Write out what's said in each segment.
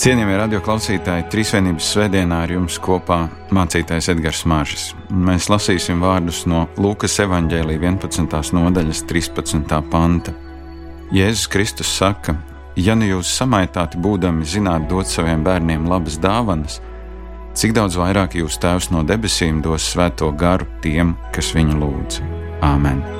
Cienījamie radioklausītāji, trīsvienības svētdienā ar jums kopā mācītājs Edgars Māržis. Mēs lasīsim vārdus no Lūkas evanģēlīja 11. nodaļas 13. panta. Jēzus Kristus saka, ja nu jūs samaitāti būdami zināt dot saviem bērniem labas dāvanas, cik daudz vairāk jūs Tēvs no debesīm dos svēto garu tiem, kas viņu lūdz. Āmen!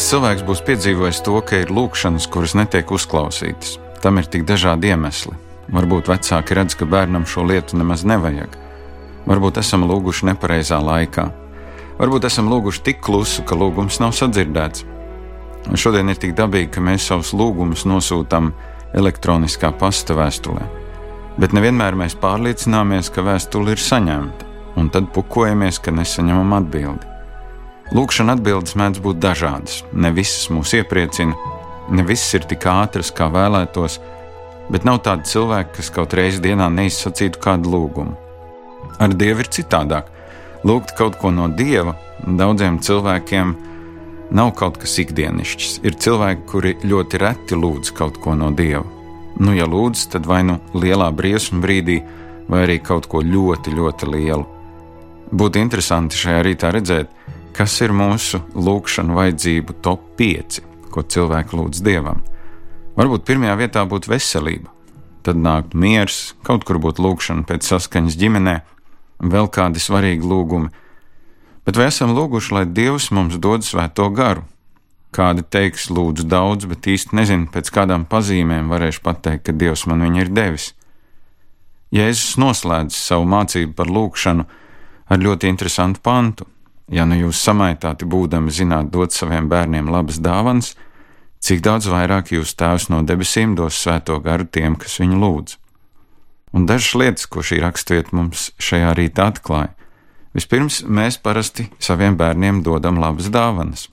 Viens cilvēks būs piedzīvojis to, ka ir lūkšanas, kuras netiek uzklausītas. Tam ir tik dažādi iemesli. Varbūt vecāki redz, ka bērnam šo lietu nemaz nevajag. Varbūt esam lūguši nepareizā laikā. Varbūt esam lūguši tik klusu, ka lūgums nav sadzirdēts. Šodien ir tik dabīgi, ka mēs savus lūgumus nosūtām elektroniskā pasta vēstulē. Bet nevienmēr mēs pārliecināmies, ka vēstule ir saņemta, un tad pukojamies, ka nesaņemam atbildi. Lūkšana atbildes mēdz būt dažādas. Ne visas mūs iepriecina, ne visas ir tik ātras, kā vēlētos, bet nav tādi cilvēki, kas kaut reizi dienā neizsacītu kādu lūgumu. Ar Dievu ir citādāk. Lūgt kaut ko no Dieva daudziem cilvēkiem nav kaut kas ikdienišķs. Ir cilvēki, kuri ļoti reti lūdz kaut ko no Dieva. Nu, ja lūdz, tad vai nu lielā briesmu brīdī, vai arī kaut ko ļoti, ļoti lielu. Būtu interesanti šajā rītā redzēt, kas ir mūsu lūkšanu vajadzību top 5, ko cilvēki lūdz dievam. Varbūt pirmajā vietā būtu veselība, tad nāktu miers, kaut kur būtu lūkšana pēc saskaņas ģimenē, vēl kādi svarīgi lūgumi. Bet vai esam lūguši, lai Dievs mums dod svēto garu? Kādi teiks, lūdzu daudz, bet īsti nezinu, pēc kādām pazīmēm varēšu pateikt, ka Dievs man viņu ir devis. Jēzus noslēdz savu mācību par lūgšanu ar ļoti interesantu pantu. Ja nu jūs samaitāti būdami zināt dot saviem bērniem labas dāvanas, cik daudz vairāk jūs tēvs no debesīm dos svēto garu tiem, kas viņu lūdz. Un dažas lietas, ko šī raksturvieta mums šajā rītā atklāja. Vispirms, mēs parasti saviem bērniem dodam labas dāvanas.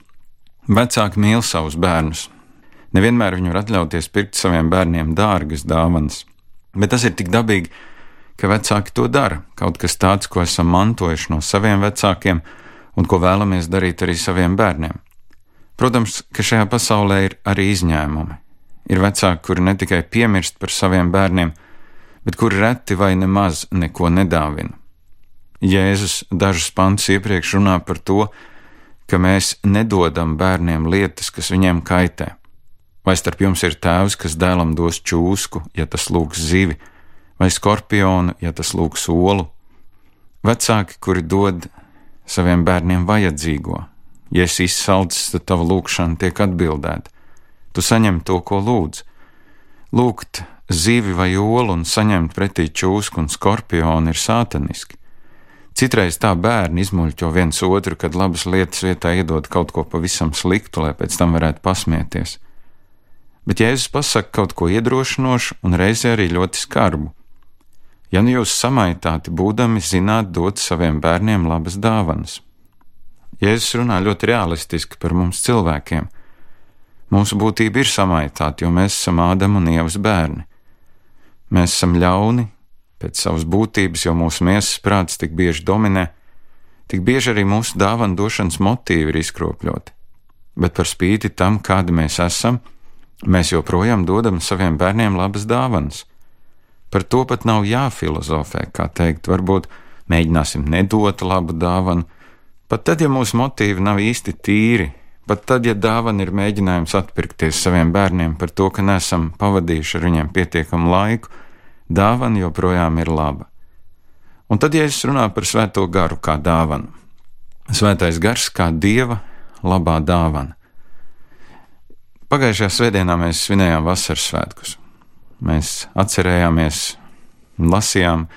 Vecāki mīl savus bērnus. Nevienmēr viņi var atļauties pirkt saviem bērniem dārgas dāvanas, bet tas ir tik dabīgi, ka vecāki to dara. Kaut kas tāds, ko esam mantojuši no saviem vecākiem, un ko vēlamies darīt arī saviem bērniem. Protams, ka šajā pasaulē ir arī izņēmumi. Ir vecāki, kuri ne tikai piemirst par saviem bērniem, bet kuri reti vai nemaz neko nedāvina. Jēzus dažus pantus iepriekš runā par to, ka mēs nedodam bērniem lietas, kas viņiem kaitē. Vai starp jums ir tēvs, kas dēlam dos čūsku, ja tas lūgs zivi, vai skorpionu, ja tas lūgs olu? Vecāki, kuri dod saviem bērniem vajadzīgo. Ja esi izsalcis, tad tava lūkšana tiek atbildēta. Tu saņem to, ko lūdz. Lūgt zivi vai olu un saņemt pretī čūsku un skorpionu ir sātaniski. Citreiz tā bērni izmuļķo viens otru, kad labas lietas vietā iedod kaut ko pavisam sliktu, lai pēc tam varētu pasmieties. Bet Jēzus pasaka kaut ko iedrošinošu un reizē arī ļoti skarbu. Ja nu jūs samaitāti būdami zināt dot saviem bērniem labas dāvanas. Jēzus runā ļoti realistiski par mums cilvēkiem. Mūsu būtība ir samaitāta, jo mēs esam Ādama un Ievas bērni. Mēs esam ļauni pēc savas būtības, jo mūsu miesas prāts tik bieži dominē, tik bieži arī mūsu dāvana došanas motīvi ir izkropļoti. Bet par spīti tam, kādi mēs esam, mēs joprojām dodam saviem bērniem labas dāvanas. Par to pat nav jāfilozofē, kā teikt, varbūt mēģināsim nedot labu dāvanu, pat tad, ja mūsu motīvi nav īsti tīri, pat tad, ja dāvana ir mēģinājums atpirkties saviem bērniem par to, ka nesam pavadījuši ar viņiem pietiekamu laiku, dāvana joprojām ir laba. Un tad, ja es runāju par svēto garu kā dāvanu, svētais gars kā dieva labā dāvana. Pagājušajā svētdienā mēs svinējām vasaras svētkus. Mēs atcerējāmies un lasījām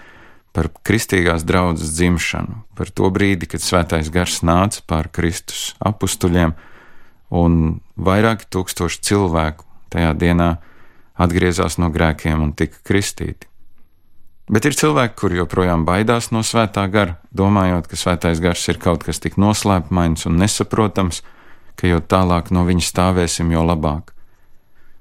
par kristīgās draudzes dzimšanu, par to brīdi, kad svētais gars nāca pār Kristus apstuļiem un vairāki tūkstoši cilvēku tajā dienā atgriezās no grēkiem un tika kristīti. Bet ir cilvēki, kuri joprojām baidās no svētā gara, domājot, ka svētais gars ir kaut kas tik noslēpmains un nesaprotams, ka jo tālāk no viņa stāvēsim, jo labāk.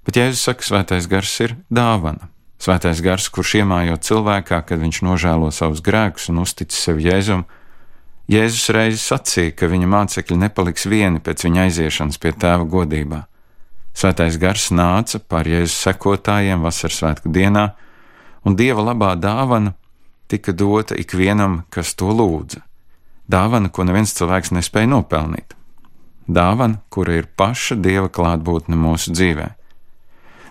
Bet Jēzus saka, svētais gars ir dāvana. Svētais gars, kurš iemājo cilvēkā, kad viņš nožēlo savus grēkus un uztic sev Jēzum, Jēzus reiz sacīja, ka viņa mācekļi nepaliks vieni pēc viņa aiziešanas pie tēva godībā. Svētais gars nāca par Jēzus sekotājiem vasaras svētku dienā, un Dieva labā dāvana tika dota ikvienam, kas to lūdza. Dāvana, ko neviens cilvēks nespēja nopelnīt. Dāvana, kura ir paša Dieva klātbūtne mūsu dzīvē.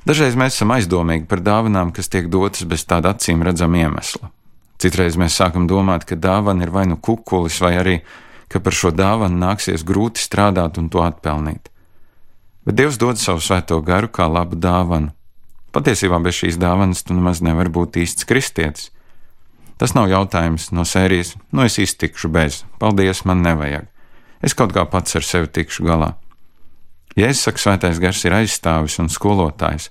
Dažreiz mēs esam aizdomīgi par dāvanām, kas tiek dotas bez tāda acīm redzama iemesla. Citreiz mēs sākam domāt, ka dāvana ir vai nu kukulis, vai arī, ka par šo dāvanu nāksies grūti strādāt un to atpelnīt. Bet Dievs dod savu svēto garu kā labu dāvanu. Patiesībā bez šīs dāvanas tu nemaz nevari būt īsts kristietis. Tas nav jautājums no sērijas, nu es iztikšu bez, paldies, man nevajag. Es kaut kā pats ar sevi tikšu galā. Ja es saku, svētais gars ir aizstāvis un skolotājs,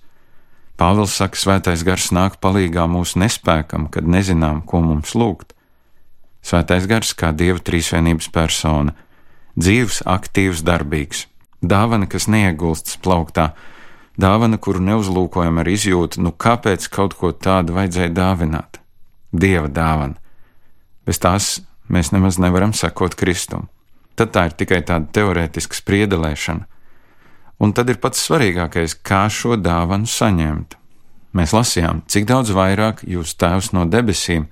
Pāvils saka, svētais gars nāk palīgā mūsu nespēkam, kad nezinām, ko mums lūgt. Svētais gars kā dieva trīsvienības persona, dzīves, aktīvs, darbīgs, dāvana, kas neiegulstas plauktā, dāvana, kuru neuzlūkojam ar izjūtu, nu kāpēc kaut ko tādu vajadzēja dāvināt? Dieva dāvana. Bez tās mēs nemaz nevaram sekot Kristum. Tad tā ir tikai tāda teorētiska spriedelēšana Un tad ir pats svarīgākais, kā šo dāvanu saņemt. Mēs lasījām, cik daudz vairāk jūs Tēvs no debesīm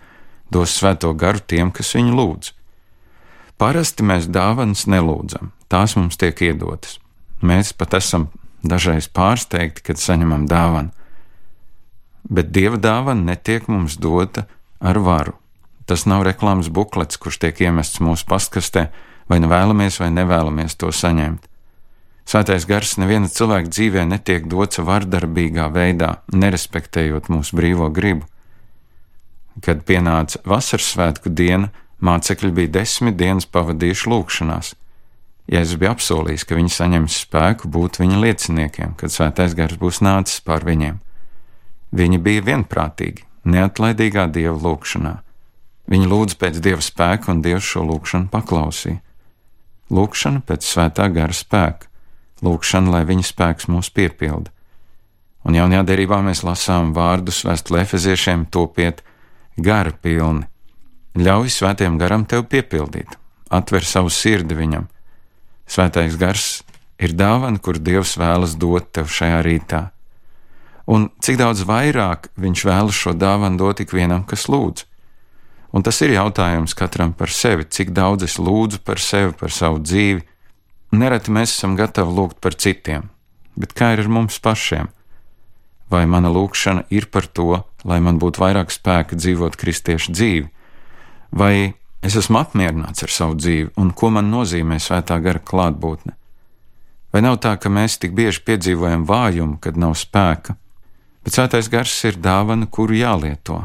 dos svēto garu tiem, kas viņu lūdz. Parasti mēs dāvanas nelūdzam, tās mums tiek iedotas. Mēs pat esam dažreiz pārsteigti, kad saņemam dāvanu. Bet dieva dāvana netiek mums dota ar varu. Tas nav reklāmas buklets, kurš tiek iemests mūsu pastkastē, vai nu vēlamies vai nevēlamies to saņemt. Svētais gars neviena cilvēka dzīvē netiek dots vardarbīgā veidā, nerespektējot mūsu brīvo gribu. Kad pienāca vasaras svētku diena, mācekļi bija desmit dienas pavadījuši lūgšanās. Jēzus bija apsolījis, ka viņi saņems spēku būt viņa lieciniekiem, kad svētais gars būs nācis pār viņiem. Viņi bija vienprātīgi, neatlaidīgā dieva lūgšanā. Viņi lūdza pēc dieva spēka, un dievs šo lūgšanu paklausīja. Lūgšana pēc svētā gara spēka lūkšana, lai viņa spēks mūs piepilda. Un jaunajā derībā mēs lasām vārdus vēstulē efeziešiem topiet gara pilni. Ļauj svētiem garam tev piepildīt, atver savu sirdi viņam. Svētais gars ir dāvana, kur Dievs vēlas dot tev šajā rītā. Un cik daudz vairāk viņš vēlas šo dāvanu dot ikvienam, kas lūdz. Un tas ir jautājums katram par sevi, cik daudz es lūdzu par sevi, par savu dzīvi, Nereti mēs esam gatavi lūgt par citiem, bet kā ir ar mums pašiem? Vai mana lūkšana ir par to, lai man būtu vairāk spēka dzīvot kristiešu dzīvi, vai es esmu apmierināts ar savu dzīvi un ko man nozīmē svētā gara klātbūtne? Vai nav tā, ka mēs tik bieži piedzīvojam vājumu, kad nav spēka, bet svētais gars ir dāvana, kuru jālieto?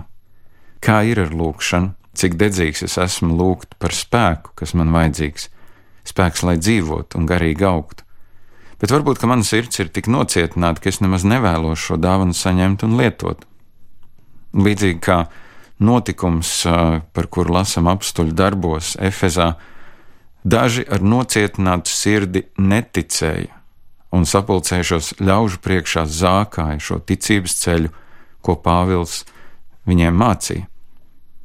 Kā ir ar lūkšanu, cik dedzīgs es esmu lūgt par spēku, kas man vajadzīgs? Spēks, lai dzīvotu un garīgi augtu. Bet varbūt mana sirds ir tik nocietināta, ka es nemaz nevēlos šo dāvanu saņemt un lietot. Līdzīgi kā notikums, par kuru lasām apstuļu darbos, Efezā, daži ar nocietinātu sirdi neticēja un sapulcējušos ļaužu priekšā zākāja šo ticības ceļu, ko Pāvils viņiem mācīja.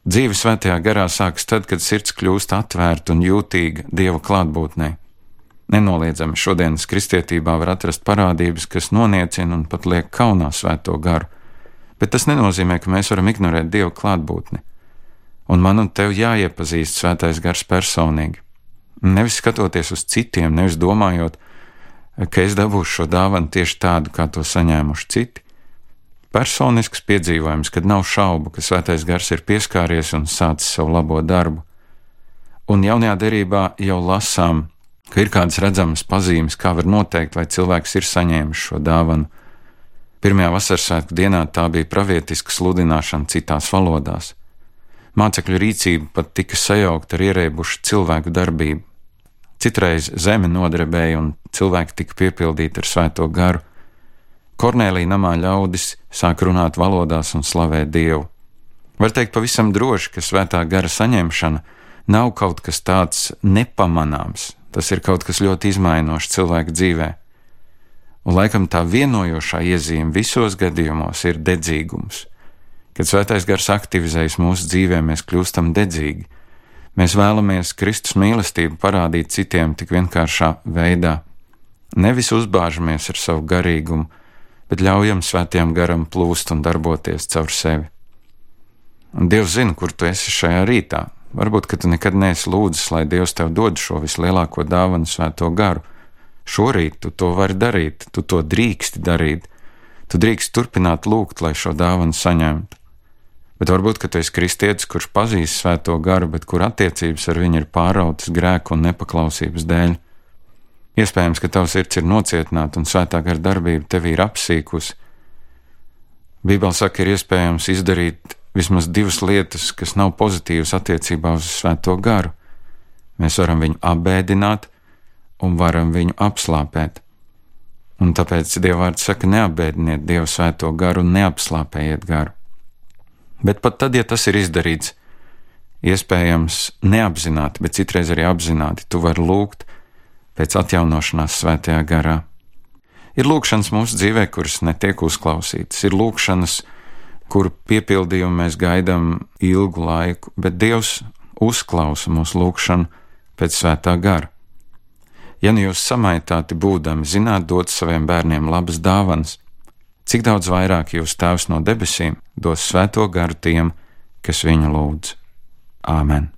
Dzīve svētajā garā sākas tad, kad sirds kļūst atvērta un jūtīga Dieva klātbūtnē. Nenoliedzami šodienas kristietībā var atrast parādības, kas noniecina un pat liek kaunā svēto garu, bet tas nenozīmē, ka mēs varam ignorēt Dieva klātbūtni. Un man un tev jāiepazīst svētais gars personīgi. Nevis skatoties uz citiem, nevis domājot, ka es dabūšu šo dāvanu tieši tādu, kā to saņēmuši citi, Personisks piedzīvojums, kad nav šaubu, ka svētais gars ir pieskāries un sācis savu labo darbu. Un jaunajā derībā jau lasām, ka ir kādas redzamas pazīmes, kā var noteikt, vai cilvēks ir saņēmis šo dāvanu. Pirmajā vasaras dienā tā bija pravietiska sludināšana citās valodās. Mācekļu rīcība pat tika sajaukta ar ierēbušu cilvēku darbību. Citreiz zeme nodarbēja un cilvēki tika piepildīti ar svēto garu. Kornēlija namā ļaudis sāk runāt valodās un slavēt Dievu. Var teikt pavisam droši, ka svētā gara saņemšana nav kaut kas tāds nepamanāms, tas ir kaut kas ļoti izmainošs cilvēka dzīvē. Un laikam tā vienojošā iezīme visos gadījumos ir dedzīgums. Kad svētais gars aktivizējas mūsu dzīvē, mēs kļūstam dedzīgi. Mēs vēlamies Kristus mīlestību parādīt citiem tik vienkāršā veidā. Nevis uzbāžamies ar savu garīgumu, bet ļaujam svētajam garam plūst un darboties caur sevi. Un Dievs zina, kur tu esi šajā rītā. Varbūt, ka tu nekad neesi lūdzis, lai Dievs tev dod šo vislielāko dāvanu, svēto garu. Šorīt tu to vari darīt, tu to drīksti darīt. Tu drīkst turpināt lūgt, lai šo dāvanu saņemtu. Bet varbūt, ka tu esi kristietis, kurš pazīst svēto garu, bet kur attiecības ar viņu ir pārautas grēku un nepaklausības dēļ. Iespējams, ka tavs sirds ir nocietināta un svētā gara darbība tevi ir apsīkusi. Bībeli saka, ir iespējams izdarīt vismaz divas lietas, kas nav pozitīvas attiecībā uz svēto garu. Mēs varam viņu apbēdināt un varam viņu apslāpēt. Un tāpēc Dievvvārds saka, neapbēdiniet Dievu svēto garu un neapslāpējiet garu. Bet pat tad, ja tas ir izdarīts, iespējams neapzināti, bet citreiz arī apzināti, tu vari lūgt pēc atjaunošanās svētajā garā. Ir lūkšanas mūsu dzīvē, kuras netiek uzklausītas, ir lūkšanas, kuru piepildījumu mēs gaidām ilgu laiku, bet Dievs uzklausa mūsu lūgšanu pēc svētā gara. Ja nu jūs samaitāti būdami, zināt dot saviem bērniem labas dāvanas, cik daudz vairāk jūs Tēvs no debesīm dos svēto garu tiem, kas viņu lūdz. Āmen!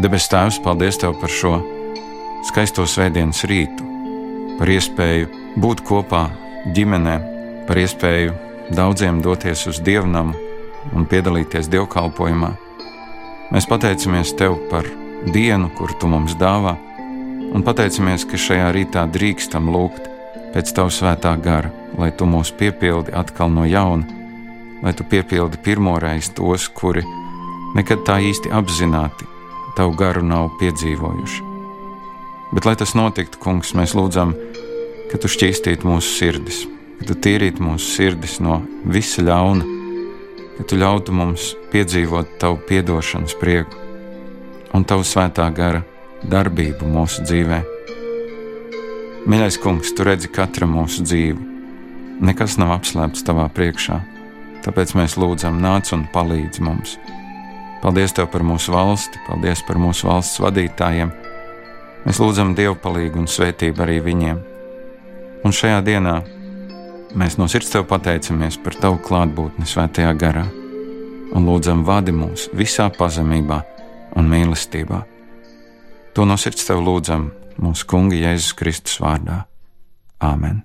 Debes Tēvs, paldies Tev par šo skaisto svētdienas rītu, par iespēju būt kopā ģimenē, par iespēju daudziem doties uz dievnamu un piedalīties dievkalpojumā. Mēs pateicamies Tev par dienu, kuru Tu mums dāvā, un pateicamies, ka šajā rītā drīkstam lūgt pēc Tava svētā gara, lai Tu mūs piepildi atkal no jauna, lai Tu piepildi pirmoreiz tos, kuri nekad tā īsti apzināti tavu garu nav piedzīvojuši. Bet, lai tas notiktu, kungs, mēs lūdzam, ka tu šķīstītu mūsu sirdis, ka tu tīrītu mūsu sirdis no visa ļauna, ka tu ļautu mums piedzīvot tavu piedošanas prieku un tavu svētā gara darbību mūsu dzīvē. Mīļais kungs, tu redzi katru mūsu dzīvi. Nekas nav apslēpts tavā priekšā, tāpēc mēs lūdzam, nāc un palīdzi mums. Paldies Tev par mūsu valsti, paldies par mūsu valsts vadītājiem. Mēs lūdzam Dievu palīdzību un svētību arī viņiem. Un šajā dienā mēs no sirds Tev pateicamies par Tavu klātbūtni svētajā garā un lūdzam vadi mūs visā pazemībā un mīlestībā. To no sirds Tev lūdzam mūsu Kunga Jēzus Kristus vārdā. Āmen!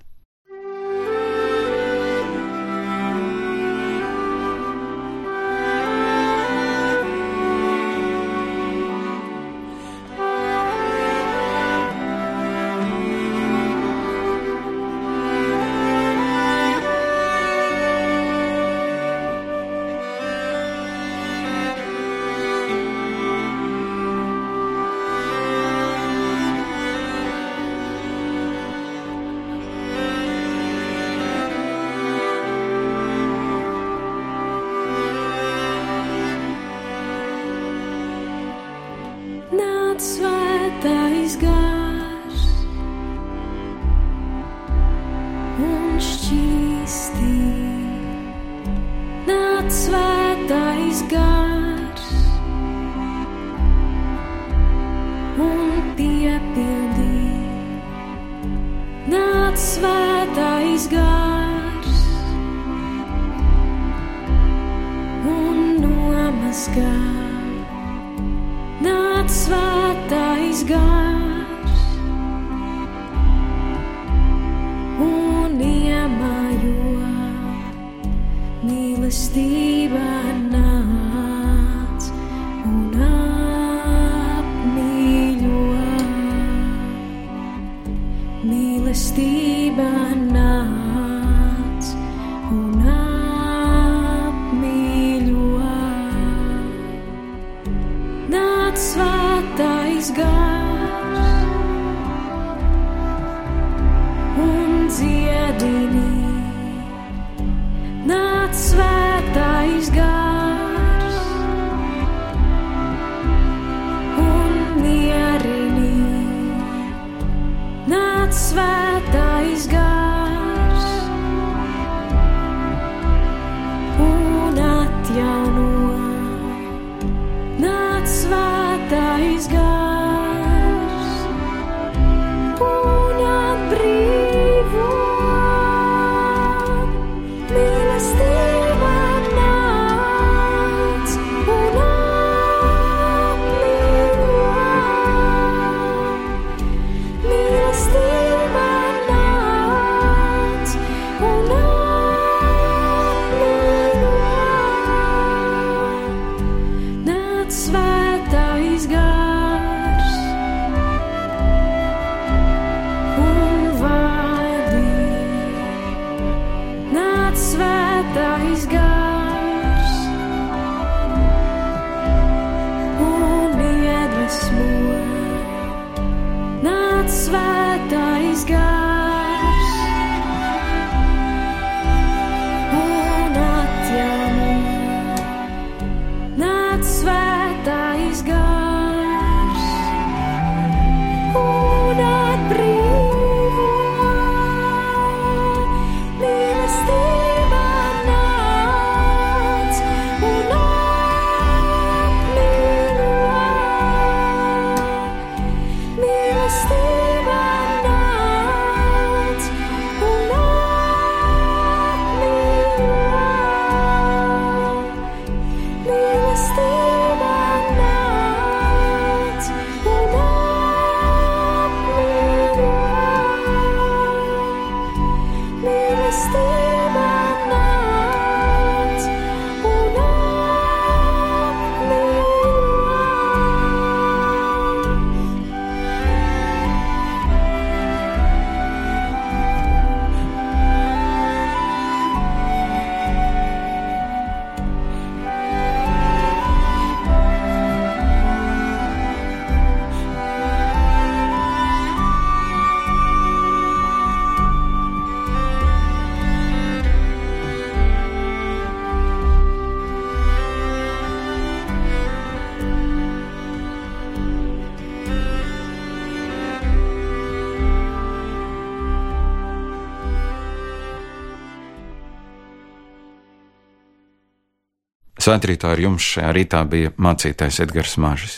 iet svētais gars un nomazgā. Nāc svētais gars un iemājo mīlestībā. dziedini, nāc vēl. Svētrītā ar jums šajā rītā bija mācītājs Edgars Māžis.